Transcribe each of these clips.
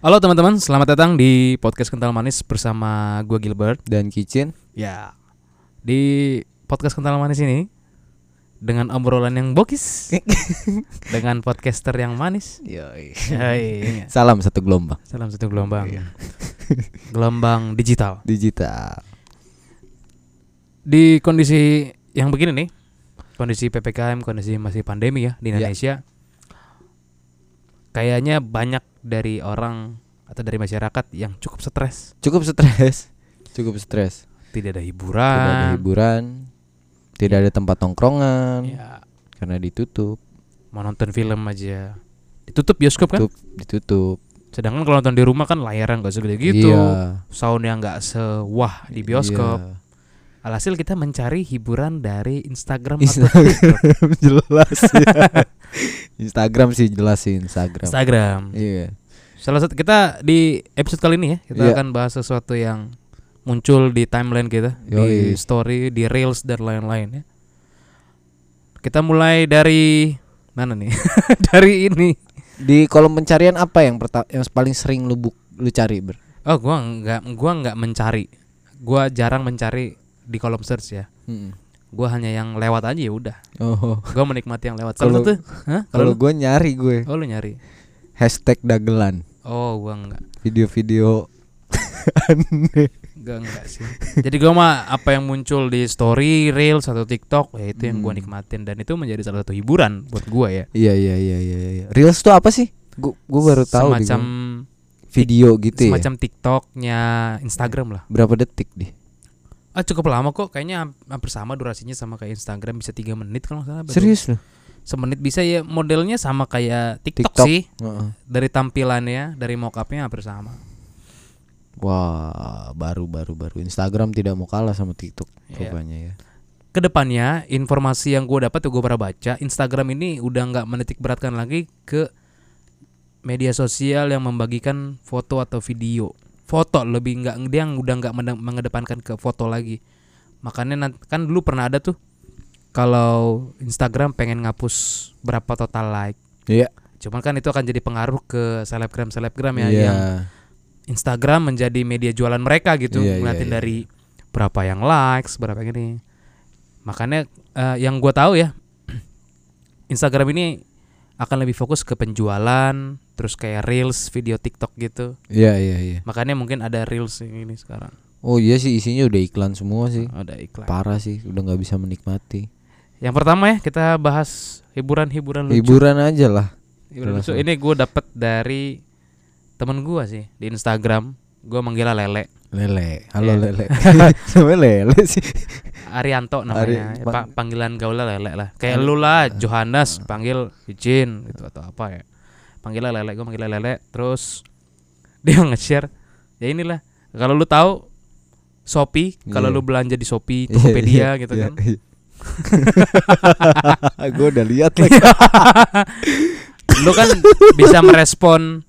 Halo teman-teman, selamat datang di podcast Kental Manis bersama gue Gilbert. dan Kitchen Ya, di podcast Kental Manis ini dengan obrolan yang bokis, dengan podcaster yang manis. Hai. salam satu gelombang Salam satu gelombang, Iya. gelombang digital. digital Di kondisi yang begini nih, kondisi ppkm, kondisi masih pandemi ya di Iya. Indonesia. Kayaknya banyak dari orang atau dari masyarakat yang cukup stres, cukup stres. Cukup stres. Tidak ada tidak hiburan. ada hiburan. tidak ada tempat nongkrongan Ya, karena ditutup. Mau nonton film aja. Ditutup bioskop kan? Tutup ditutup. Sedangkan kalau nonton di rumah kan layarnya nggak segede gitu. Iya. Soundnya nggak sewah di bioskop. Iya. alhasil kita mencari hiburan dari Instagram atau Instagram jelas ya. Instagram sih jelas sih Instagram. Instagram. Iya salah satu kita di episode kali ini ya kita Iya. akan bahas sesuatu yang muncul di timeline kita di Yoi. story di reels dan lain-lain ya. Kita mulai dari mana nih? Dari ini. Di kolom pencarian apa yang yang paling sering lu buk lu cari ber? Oh gua nggak gua nggak mencari. Gua jarang mencari di kolom search ya. Mm-mm. gua hanya yang lewat aja ya udah. Oh. Gua menikmati yang lewat. Kalau- Hah? kalau kalau gue nyari gue. Oh lu nyari. Hashtag dagelan oh gua enggak video-video aneh enggak enggak sih jadi gua mah apa yang muncul di story reels atau tiktok ya itu yang gua Hmm. nikmatin dan itu menjadi salah satu hiburan buat gua ya Iya iya iya iya iya. Reels tuh apa sih? Gu gua baru tahu semacam gua. video gitu ya. semacam tiktoknya Instagram lah Berapa detik deh? ah cukup lama kok kayaknya ham- hampir sama durasinya sama kayak Instagram bisa tiga menit kalau salah. Serius loh. Semenit bisa ya modelnya sama kayak TikTok, TikTok. sih Heeh. dari tampilannya dari mockupnya hampir sama Wah, baru baru baru. Instagram tidak mau kalah sama TikTok Iya. rupanya ya. ke depannya informasi yang gue dapat tuh gue pernah baca Instagram ini udah nggak menitik beratkan lagi ke media sosial yang membagikan foto atau video foto lebih nggak dia yang udah nggak mengedepankan ke foto lagi makanya kan dulu pernah ada tuh kalau Instagram pengen ngapus berapa total like Iya. cuman kan itu akan jadi pengaruh ke selebgram selebgram ya Iya. yang Instagram menjadi media jualan mereka gitu Iya, iya, ngeliatin iya. dari berapa yang likes berapa gini makanya eh, yang gue tahu ya Instagram ini akan lebih fokus ke penjualan terus kayak reels video TikTok gitu Iya iya iya. makanya mungkin ada reels yang ini sekarang Oh iya sih isinya udah iklan semua sih. ada iklan Parah sih, udah nggak bisa menikmati. Yang pertama ya kita bahas hiburan-hiburan lucu Hiburan aja lah. Hiburan lucu. ini gue dapet dari temen gue sih di Instagram gue manggilnya Lele Lele. Halo Iya. Lele. Sama Lele sih. Arianto namanya Ari- Ya, pa- panggilan gaulnya lele lah kayak lu lah Johannes panggil izin gitu atau apa ya panggilnya lele gue manggilnya lele terus dia nge-share ya inilah kalau lu tahu Shopee kalau Iya. lu belanja di Shopee Iya, Tokopedia iya, gitu iya, kan iya. gue udah lihat lagi. lu kan bisa merespon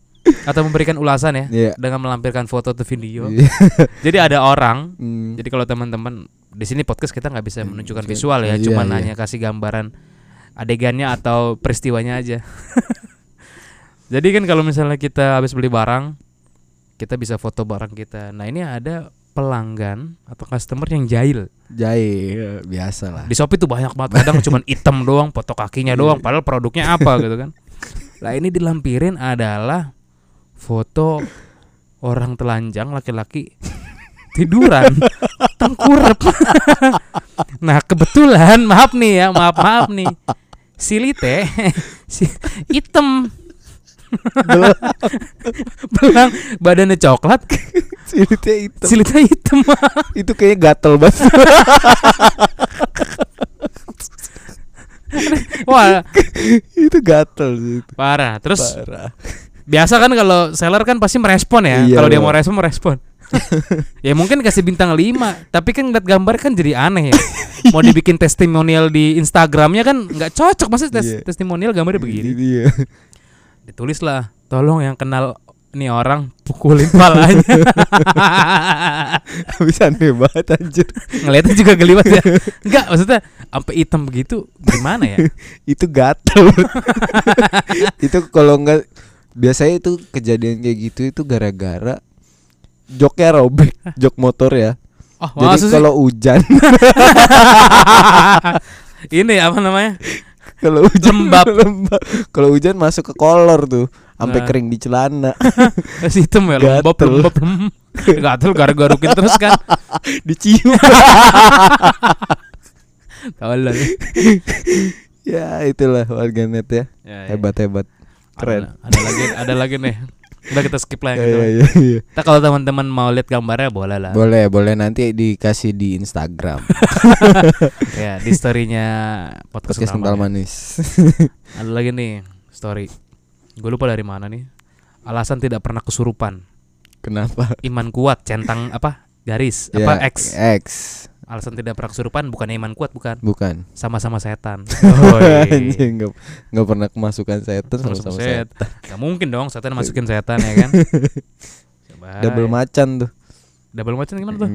atau memberikan ulasan ya Iya. dengan melampirkan foto atau video Iya. jadi ada orang Hmm. Jadi kalau teman-teman di sini podcast kita nggak bisa Hmm, menunjukkan visual ya, iya, cuman iya. hanya kasih gambaran adegannya atau peristiwanya aja. Jadi kan kalau misalnya kita habis beli barang, kita bisa foto barang kita. Nah ini ada pelanggan atau customer yang jahil. Jahil biasa lah. Di Shopee tuh banyak banget kadang cuman item doang, foto kakinya doang, Iya. padahal produknya apa gitu kan. Lah ini dilampirin adalah foto orang telanjang laki-laki tiduran tengkurap. nah kebetulan maaf nih ya maaf maaf nih silite si hitam belang badannya coklat Silitnya hitam. silitnya hitam itu kayaknya gatel banget. wah itu gatel sih. itu. parah terus Parah. biasa kan kalau seller kan pasti merespon ya Iya, kalau dia Bang. mau respon merespon ya mungkin kasih bintang 5 tapi kan ngeliat gambar kan jadi aneh ya mau dibikin testimonial di Instagramnya kan nggak cocok maksudnya tes- Iya. testimonial gambarnya begini Ini dia. ditulis lah tolong yang kenal nih orang pukulin palanya Bisa aneh banget anjir. ngeliatnya juga geliwat ya enggak maksudnya sampai hitam begitu gimana ya itu gatel. itu kalau enggak biasanya itu kejadian kayak gitu itu gara-gara joknya robek, jok motor ya. Oh, Jadi kalau hujan, ini apa namanya? kalau hujan Lembab. lembab. Kalau hujan masuk ke kolor tuh, sampai Nah. kering di celana, Es hitam ya, lembab, lembab. Gatel garuk-garukin terus kan. dicium. Tolong. ya itulah warganet ya, Ya, ya. hebat-hebat, keren. Ada, ada lagi, ada lagi nih. Udah kita skip lah yang Ya, itu. ya, ya, ya. Kita kalau teman-teman mau lihat gambarnya boleh lah. Boleh, boleh nanti dikasih di Instagram. ya, di storynya podcast, Podcast Kental manis. Ada lagi nih story. Gue lupa dari mana nih. Alasan tidak pernah kesurupan. Kenapa? Iman kuat, centang apa? Garis apa Ya, X. X. Alasan tidak pernah kesurupan bukannya iman kuat bukan. Bukan. Sama-sama setan. Oi. Anjing nggak nggak pernah kemasukan setan Sama-sama setan. setan. Gak mungkin dong setan masukin setan ya kan. Coba. Double macan tuh. Double macan gimana tuh?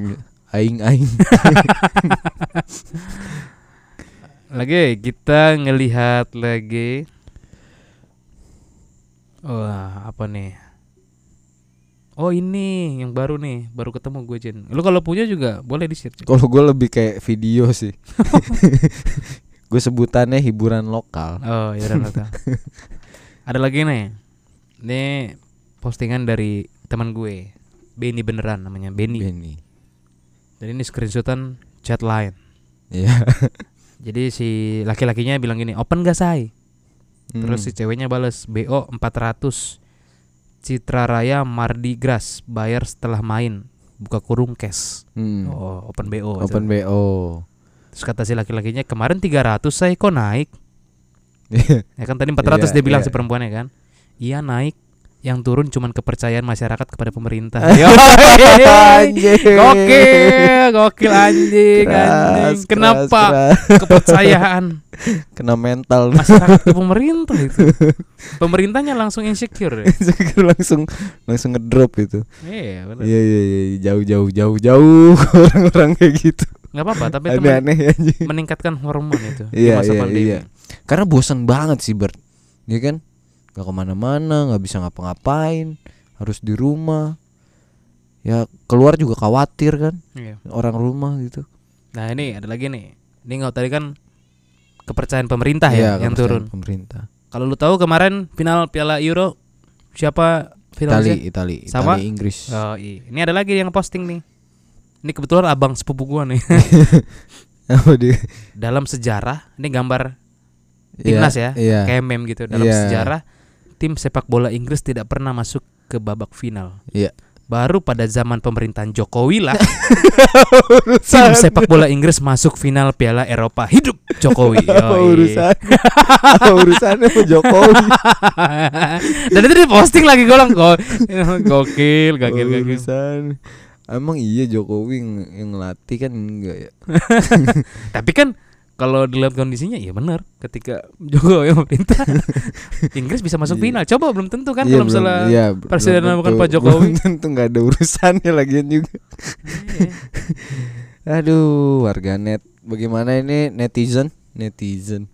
Aing aing. Lagi kita ngelihat lagi. Wah, apa nih? Oh ini yang baru nih, baru ketemu gue Jen. Lu kalau punya juga boleh di share. Kalau gue lebih kayak video sih. gue sebutannya hiburan lokal. Oh ya udah tahu. Ada lagi nih. Ini postingan dari teman gue. Benny beneran namanya Benny. Benny. Dan ini screenshotan chat line. Iya. Jadi si laki-lakinya bilang gini, "Open gak say?" Terus si Hmm. ceweknya bales, "BO 400." Citra Raya Mardi Gras bayar setelah main. Buka kurung cash. Hmm. Oh, open BO. Open BO. Terus kata si laki-lakinya, "Kemarin 300 saya kok naik?" Ya kan tadi 400 Iya, dia bilang iya. si perempuannya kan. Iya naik. Yang turun cuman kepercayaan masyarakat kepada pemerintah. Anjing. gokil, gokil anjing, Keras, anjing. Kenapa keras. kepercayaan Kena mental. masyarakat ke pemerintah itu? Pemerintahnya langsung insecure. Ya? langsung langsung ngedrop itu. Iya, benar. Iya iya iya jauh jauh jauh jauh orang-orang kayak gitu. Nggak apa-apa, tapi itu Aneh-aneh anjing. meningkatkan hormon itu di Iya masa iya pandemi. iya. Karena bosan banget sih Bert. Ya kan? Gak ke mana-mana, nggak bisa ngapa-ngapain, harus di rumah. Ya keluar juga khawatir kan Iya. orang rumah gitu. Nah ini ada lagi nih. Ini nggak tadi kan kepercayaan pemerintah Iya, ya yang turun. Pemerintah. Kalau lu tahu kemarin final Piala Euro siapa finalisnya? Itali, Itali, Sama? Itali, Inggris. Oh iya. Ini ada lagi yang posting nih. Ini kebetulan abang sepupu gua nih. Apa dia? Dalam sejarah, ini gambar Iya, timnas ya, Iya. kayak meme gitu. Dalam Iya. sejarah, tim sepak bola Inggris tidak pernah masuk ke babak final. Iya. Baru pada zaman pemerintahan Jokowi lah, tim sepak bola Inggris masuk final Piala Eropa. Hidup Jokowi. apa urusan? apa urusannya sama Jokowi? Dan itu di posting lagi gue "Go- gokil, gokil, gokil. urusan? Emang iya Jokowi yang, yang ngelatih kan enggak ya? Tapi kan kalau dilihat kondisinya ya benar ketika Jokowi memerintah Inggris bisa masuk Iya. final. Coba belum tentu kan Iya, kalau belum- misalnya iya, presiden belum bukan tentu- Pak Jokowi. belum tentu nggak ada urusannya lagian juga. Iya. Aduh, warganet. Bagaimana ini netizen? Netizen.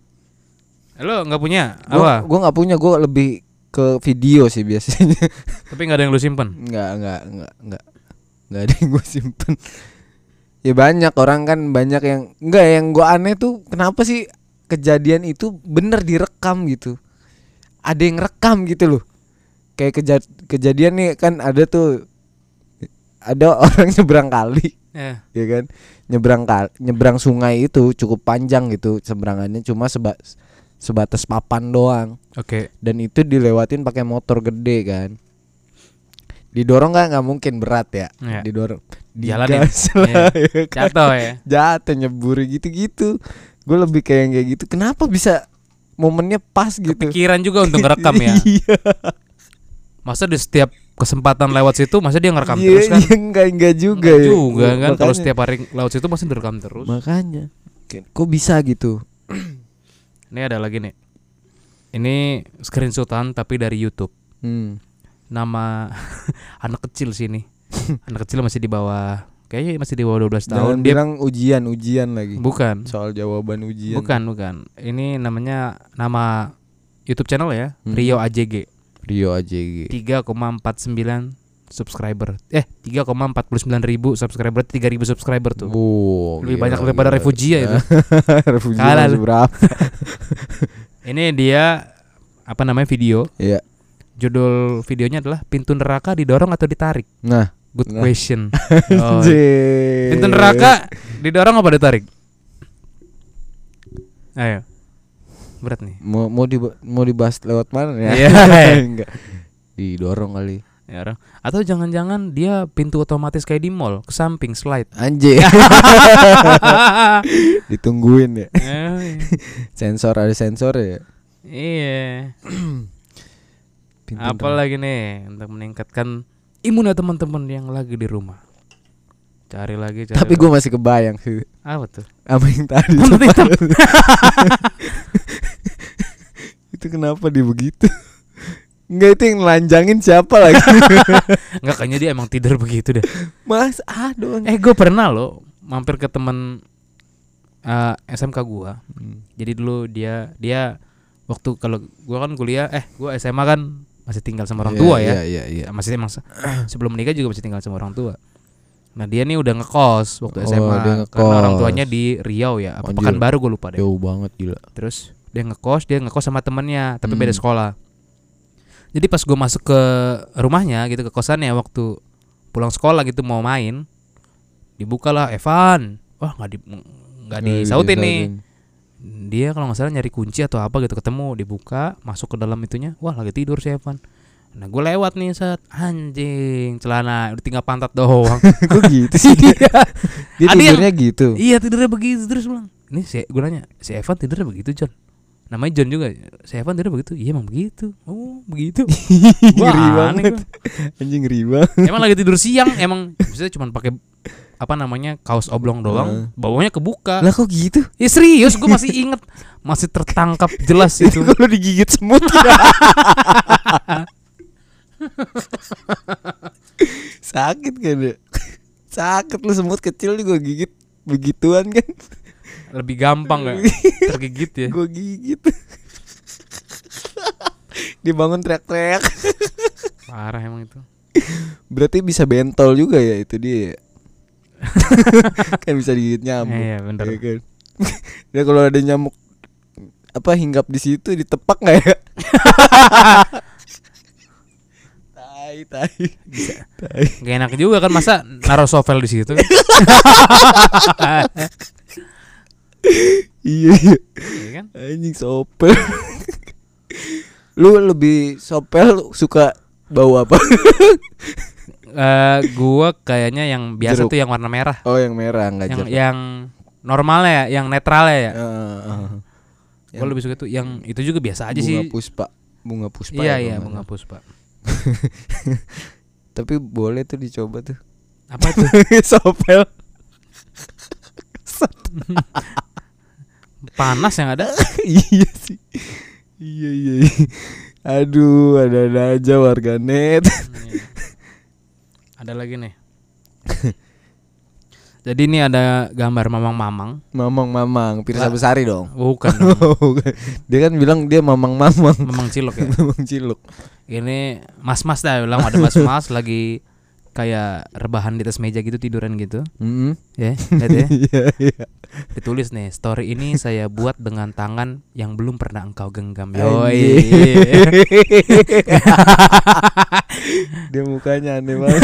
Lo nggak punya Gua, apa? gua nggak punya, gua lebih ke video sih biasanya. Tapi nggak ada yang lu simpen. Nggak, nggak, nggak, nggak. Nggak ada yang gua simpen. Ya banyak orang kan banyak yang enggak yang gua aneh tuh kenapa sih kejadian itu bener direkam gitu. Ada yang rekam gitu loh. Kayak keja- kejadian nih kan ada tuh ada orang nyebrang kali Ya. ya kan nyebrang kal nyebrang sungai itu cukup panjang gitu seberangannya cuma seba sebatas papan doang Oke. dan itu dilewatin pakai motor gede kan didorong kan nggak mungkin berat ya Ya. didorong Jalanin. digas lah, ya kan. Jatuh ya. jatuh nyebur gitu-gitu gue lebih kayak yang kayak gitu kenapa bisa momennya pas gitu Pikiran juga untuk ngerekam ya. iya Masa di setiap kesempatan lewat situ masa dia ngerekam iya terus kan? iya, enggak enggak juga Nggak ya. juga kan kalau setiap hari lewat situ pasti direkam terus. makanya kok bisa gitu Ini ada lagi nih. Ini screenshotan tapi dari YouTube. hmm. Nama anak kecil sini. anak kecil masih di bawah kayaknya masih di bawah 12 tahun. Jangan Dia bilang ujian ujian lagi bukan. soal jawaban ujian Bukan, bukan. Ini namanya nama YouTube channel ya, Hmm. Rio AJG. Rio AJG 3,49 subscriber. Eh, 3,49 ribu subscriber, 3 ribu subscriber tuh. Wow, Lebih gila, banyak daripada gila. Refugia itu. Refugia Kalah berapa? Ini dia apa namanya video? Iya. Judul videonya adalah pintu neraka didorong atau ditarik? Nah, Good Nah. question. Oh, anjir. pintu neraka didorong apa ditarik? Ayo. Berat nih. mau mau di mau dibahas lewat mana ya? Iya. Enggak. Didorong kali. Ya, orang. Atau jangan-jangan dia pintu otomatis kayak di mall, ke samping slide. Anjir. Ditungguin ya. Eh, Sensor ada sensor ya. iya. Pintu Apa lagi nih untuk meningkatkan imun ya teman-teman yang lagi di rumah. Cari lagi cari. Tapi gue masih kebayang sih apa tuh? sama yang tadi. Itu kenapa dia begitu? Enggak itu yang nelanjangin siapa lagi? Enggak kayaknya dia emang tidur begitu deh. Mas, aduh. Eh gue pernah loh mampir ke temen eh, SMK gua. Hmm. Jadi dulu dia dia waktu kalau gua kan kuliah eh gua SMA kan masih tinggal sama orang Iya, tua ya. Iya, iya, iya. Masih emang se- sebelum menikah juga masih tinggal sama orang tua. Nah dia nih udah ngekos waktu Oh, SMA dia karena orang tuanya di Riau ya, apa. Pekanbaru gue lupa deh. Jauh banget gila. Terus dia ngekos, dia ngekos sama temennya, tapi beda Hmm. sekolah. Jadi pas gue masuk ke rumahnya gitu ke kosannya waktu pulang sekolah gitu mau main, dibukalah Evan. Wah nggak di nggak disautin nih. Dia kalau nggak salah nyari kunci atau apa gitu ketemu, dibuka, masuk ke dalam itunya. Wah lagi tidur si Evan. Nah gue lewat nih saat anjing celana udah tinggal pantat doang. Kok gitu sih? dia? Iya. Dia yang- tidurnya gitu. Iya tidurnya begitu terus bilang. Ini si gue nanya si Evan tidurnya begitu John. Namanya John juga. Si Evan tidurnya begitu. Iya emang begitu. Oh begitu. Wah, aneh. Anjing banget. Emang lagi tidur siang emang bisa cuma pakai apa namanya kaos oblong doang, bawahnya kebuka. Lah kok gitu? Ya serius, gue masih inget, masih tertangkap jelas Itu kalau digigit semut. Sakit kan ya? Sakit lu semut kecil juga gigit begituan kan? Lebih gampang gak tergigit ya. Gue gigit. Dia bangun teriak-teriak. Parah emang itu. Berarti bisa bentol juga ya itu dia. Kan bisa digigit nyamuk. Iya, bener. ya kan? Dia kalau ada nyamuk apa hinggap di situ ditepak nggak ya? tai tai. Tai. Gak enak juga kan masa naruh sovel di situ. Iya iya. Iya kan? Anjing sopel. Lu lebih sopel suka bau apa? Eh, gua kayaknya yang biasa Jeruk. tuh yang warna merah. Oh yang merah enggak yang jeruk. yang normalnya ya, yang netralnya ya. Heeh, heeh. Gue lebih suka tuh yang itu juga biasa aja bunga sih. puspa. Bunga puspa. Iya ya, iya bunga puspa. Tapi boleh tuh dicoba tuh. Apa tuh? sopel. Panas yang ada. iya sih. Iya iya. iya. Aduh, ada-ada aja warganet. Iya. Ada lagi nih. Jadi ini ada gambar mamang-mamang. Mamang-mamang, Pirsa Lah. Besari dong. Bukan dong, dia kan bilang dia mamang-mamang, mamang cilok ya. mamang ciluk. Ini mas-mas dah bilang ada mas-mas lagi kayak rebahan di atas meja gitu tiduran gitu. Mm-mm. Ya, lihat ya. Iya, iya. Ditulis nih, story ini saya buat dengan tangan yang belum pernah engkau genggam. Yoi. dia mukanya aneh banget.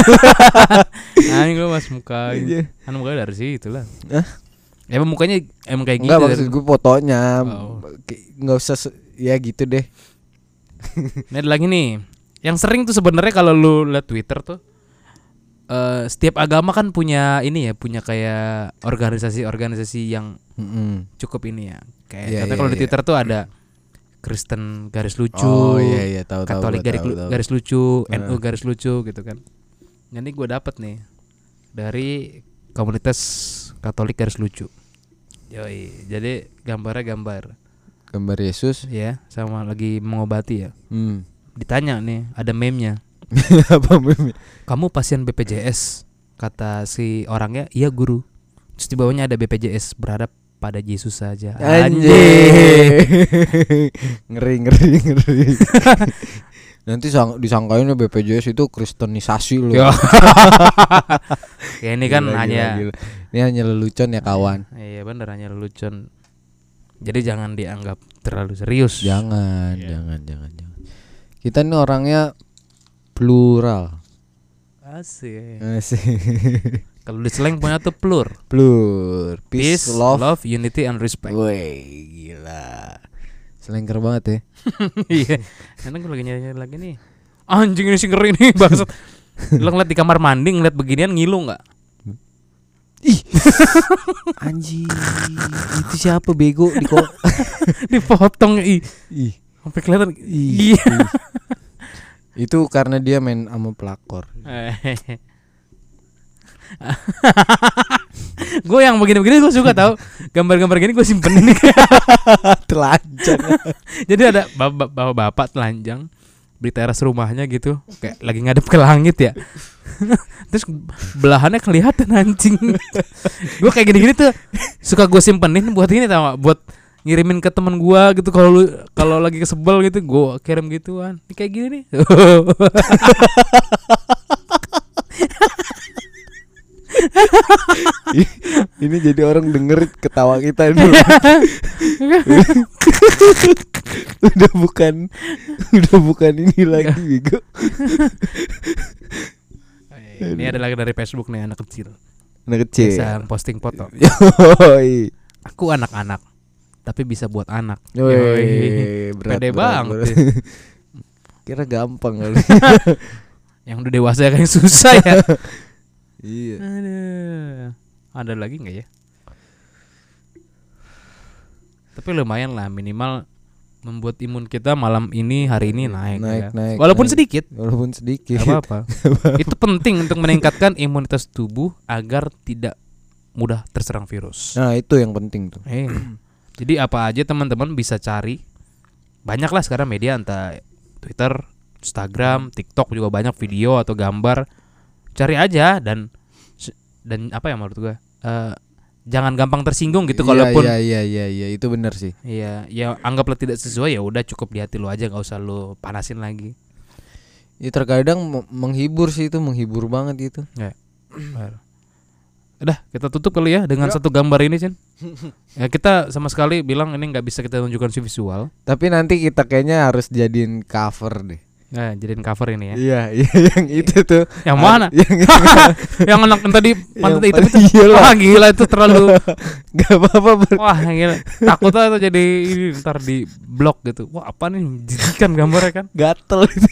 Anjing lu mas muka. Iya. Kan mukanya dari situ lah. Hah? Emang mukanya emang kayak gitu. Enggak maksud gue fotonya. Oh. Usah ya gitu deh. Ini ada lagi nih. Yang sering tuh sebenarnya kalau lu liat Twitter tuh eh setiap agama kan punya ini ya, punya kayak organisasi-organisasi yang Mm-mm. cukup ini ya. Kayak Iya, contohnya iya, kalau di iya. Twitter tuh ada Kristen garis lucu, Oh iya iya tahu tahu. Katolik gua garis, tahu, tahu. garis lucu. NU garis lucu gitu kan. Jadi gue dapet nih dari komunitas Katolik garis lucu. Yoi, jadi gambarnya gambar gambar Yesus. ya, sama lagi mengobati ya. Hmm. Ditanya nih, ada meme-nya. Apa meme? Kamu pasien BPJS? Kata si orangnya, iya guru. Terus di bawahnya ada BPJS berharap pada Yesus saja. Anjing. ngeri ngeri ngeri. Nanti sang, disangkainnya BPJS itu kristenisasi loh. Ya. ya ini kan Gila, hanya gila. Ini hanya lelucon ya kawan. Iya bener hanya lelucon. Jadi jangan dianggap terlalu serius. Jangan, Iya. jangan, jangan, jangan. Kita ini orangnya plural. Asik. Asik. Kalau di slang punya tuh plur. Plur. Peace, Peace, love. love, unity and respect. Woi, gila. Selengker banget ya. Iya. Enak gue lagi nyari lagi nih. Anjing ini sih ngeri nih bangsat. Lo ngeliat di kamar mandi ngeliat beginian ngilu nggak? Ih. Anjing. Itu siapa bego di kok? Dipotong ih. Ih. Sampai kelihatan. Ih. Iya. Itu karena dia main sama pelakor. gue yang begini-begini gue suka tahu gambar-gambar gini gue simpen ini Telanjang. jadi ada bapak bapak, bapak telanjang di teras rumahnya gitu kayak lagi ngadep ke langit ya terus belahannya kelihatan anjing gue kayak gini-gini tuh suka gue simpenin buat ini tau gak? buat ngirimin ke teman gua gitu kalau lu kalau lagi kesebel gitu gue kirim gituan. Ini kayak gini nih. Ini jadi orang denger ketawa kita dulu. udah bukan udah bukan ini lagi bego. ini ada lagi dari Facebook nih anak kecil. Anak kecil. bisa posting foto. Aku anak-anak tapi bisa buat anak. Berat, Pede berat, banget berat. ya. Kira gampang kali. yang udah dewasa kan susah ya iya. Aduh. Ada lagi nggak ya? Tapi lumayan lah minimal membuat imun kita malam ini hari ini naik, Naik, ya. naik, Walaupun naik. sedikit. Walaupun sedikit. Gak apa-apa. Itu penting untuk meningkatkan imunitas tubuh agar tidak mudah terserang virus. Nah, itu yang penting tuh. Eh, jadi apa aja teman-teman bisa cari. Banyak lah sekarang media entah Twitter, Instagram, TikTok juga banyak video atau gambar. Cari aja dan dan apa ya menurut gua? eh, jangan gampang tersinggung gitu Iya, kalaupun Iya, iya, iya, iya, itu benar sih. Iya, ya anggaplah tidak sesuai ya udah cukup di hati lu aja nggak usah lu panasin lagi. Ya terkadang me- menghibur sih itu menghibur banget itu. Udah kita tutup kali ya dengan satu gambar ini Cin. ya kita sama sekali bilang ini nggak bisa kita tunjukkan si visual. Tapi nanti kita kayaknya harus jadiin cover deh. Nah, jadiin cover ini ya. Iya, iya yang itu tuh. Yang mana? Yang yang anak yang tadi pantat itu. iya lah. Wah gila itu terlalu Gak apa-apa ber- Wah gila Takutnya itu jadi ini Ntar di blok gitu Wah apa nih Jijikan gambarnya kan gatel itu.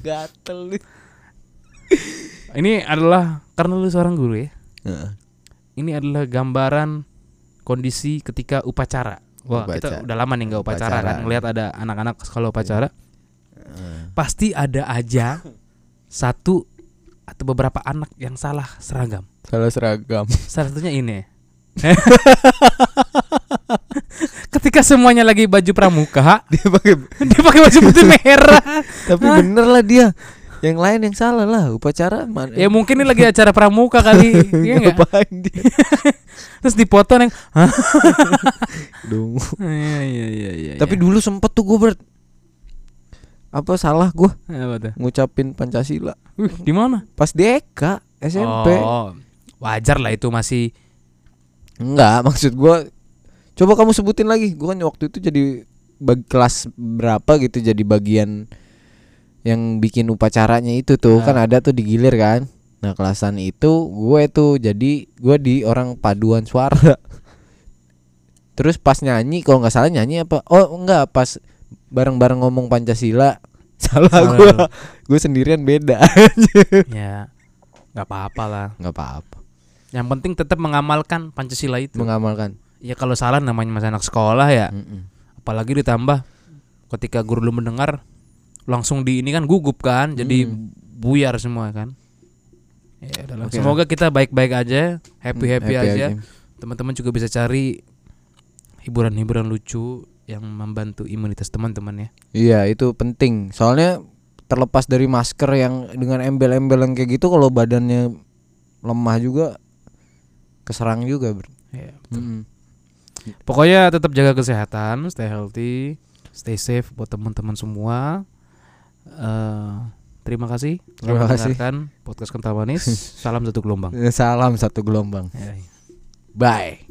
gatel nih. Ini adalah Karena lu seorang guru ya Ini adalah gambaran Kondisi ketika upacara. Wah kita Upacara. udah lama nih nggak upacara, Upacara. kan Ngeliat ada anak-anak sekolah upacara. Pasti ada aja Satu Atau beberapa anak yang salah seragam. Salah seragam. Salah satunya ini. Ketika semuanya lagi baju pramuka Dia pakai Dia pakai baju putih merah. Tapi bener lah dia. Yang lain yang salah lah upacara mana? Ya mungkin ini lagi acara pramuka kali Iya nggak? Ngapain dia? Terus dipoto yang? Dong. Iya iya iya iya Tapi dulu sempet tuh gue ber apa salah gue Apa tuh? ngucapin Pancasila Wih, di mana? pas di EK SMP. Oh, wajar lah itu masih Enggak, maksud gua coba kamu sebutin lagi. Gua kan waktu itu jadi bag kelas berapa gitu jadi bagian yang bikin upacaranya itu tuh Ah. kan ada tuh di gilir kan. Nah, kelasan itu gue tuh jadi gue di orang paduan suara. Terus pas nyanyi kalau nggak salah nyanyi apa? Oh, enggak, pas bareng-bareng ngomong Pancasila. Salah lu. Gue sendirian beda. ya nggak apa-apa lah. nggak apa-apa. Yang penting tetap mengamalkan Pancasila itu. Mengamalkan. ya kalau salah namanya masih anak sekolah ya. Mm-mm. Apalagi ditambah ketika guru lu mendengar langsung di ini kan gugup kan, jadi Hmm. buyar semua kan. Ya. Oke. Semoga kita baik-baik aja, happy-happy Happy aja. Teman-teman juga bisa cari hiburan-hiburan lucu yang membantu imunitas teman-teman ya. Iya itu penting Soalnya terlepas dari masker yang dengan embel-embel yang kayak gitu Kalau badannya lemah juga Keserang juga bro Ya, Mm-mm. Pokoknya tetap jaga kesehatan, stay healthy, stay safe buat teman-teman semua. Eh, terima kasih. Terima kasih. podcast kental manis. Salam satu gelombang. Salam satu gelombang. Bye.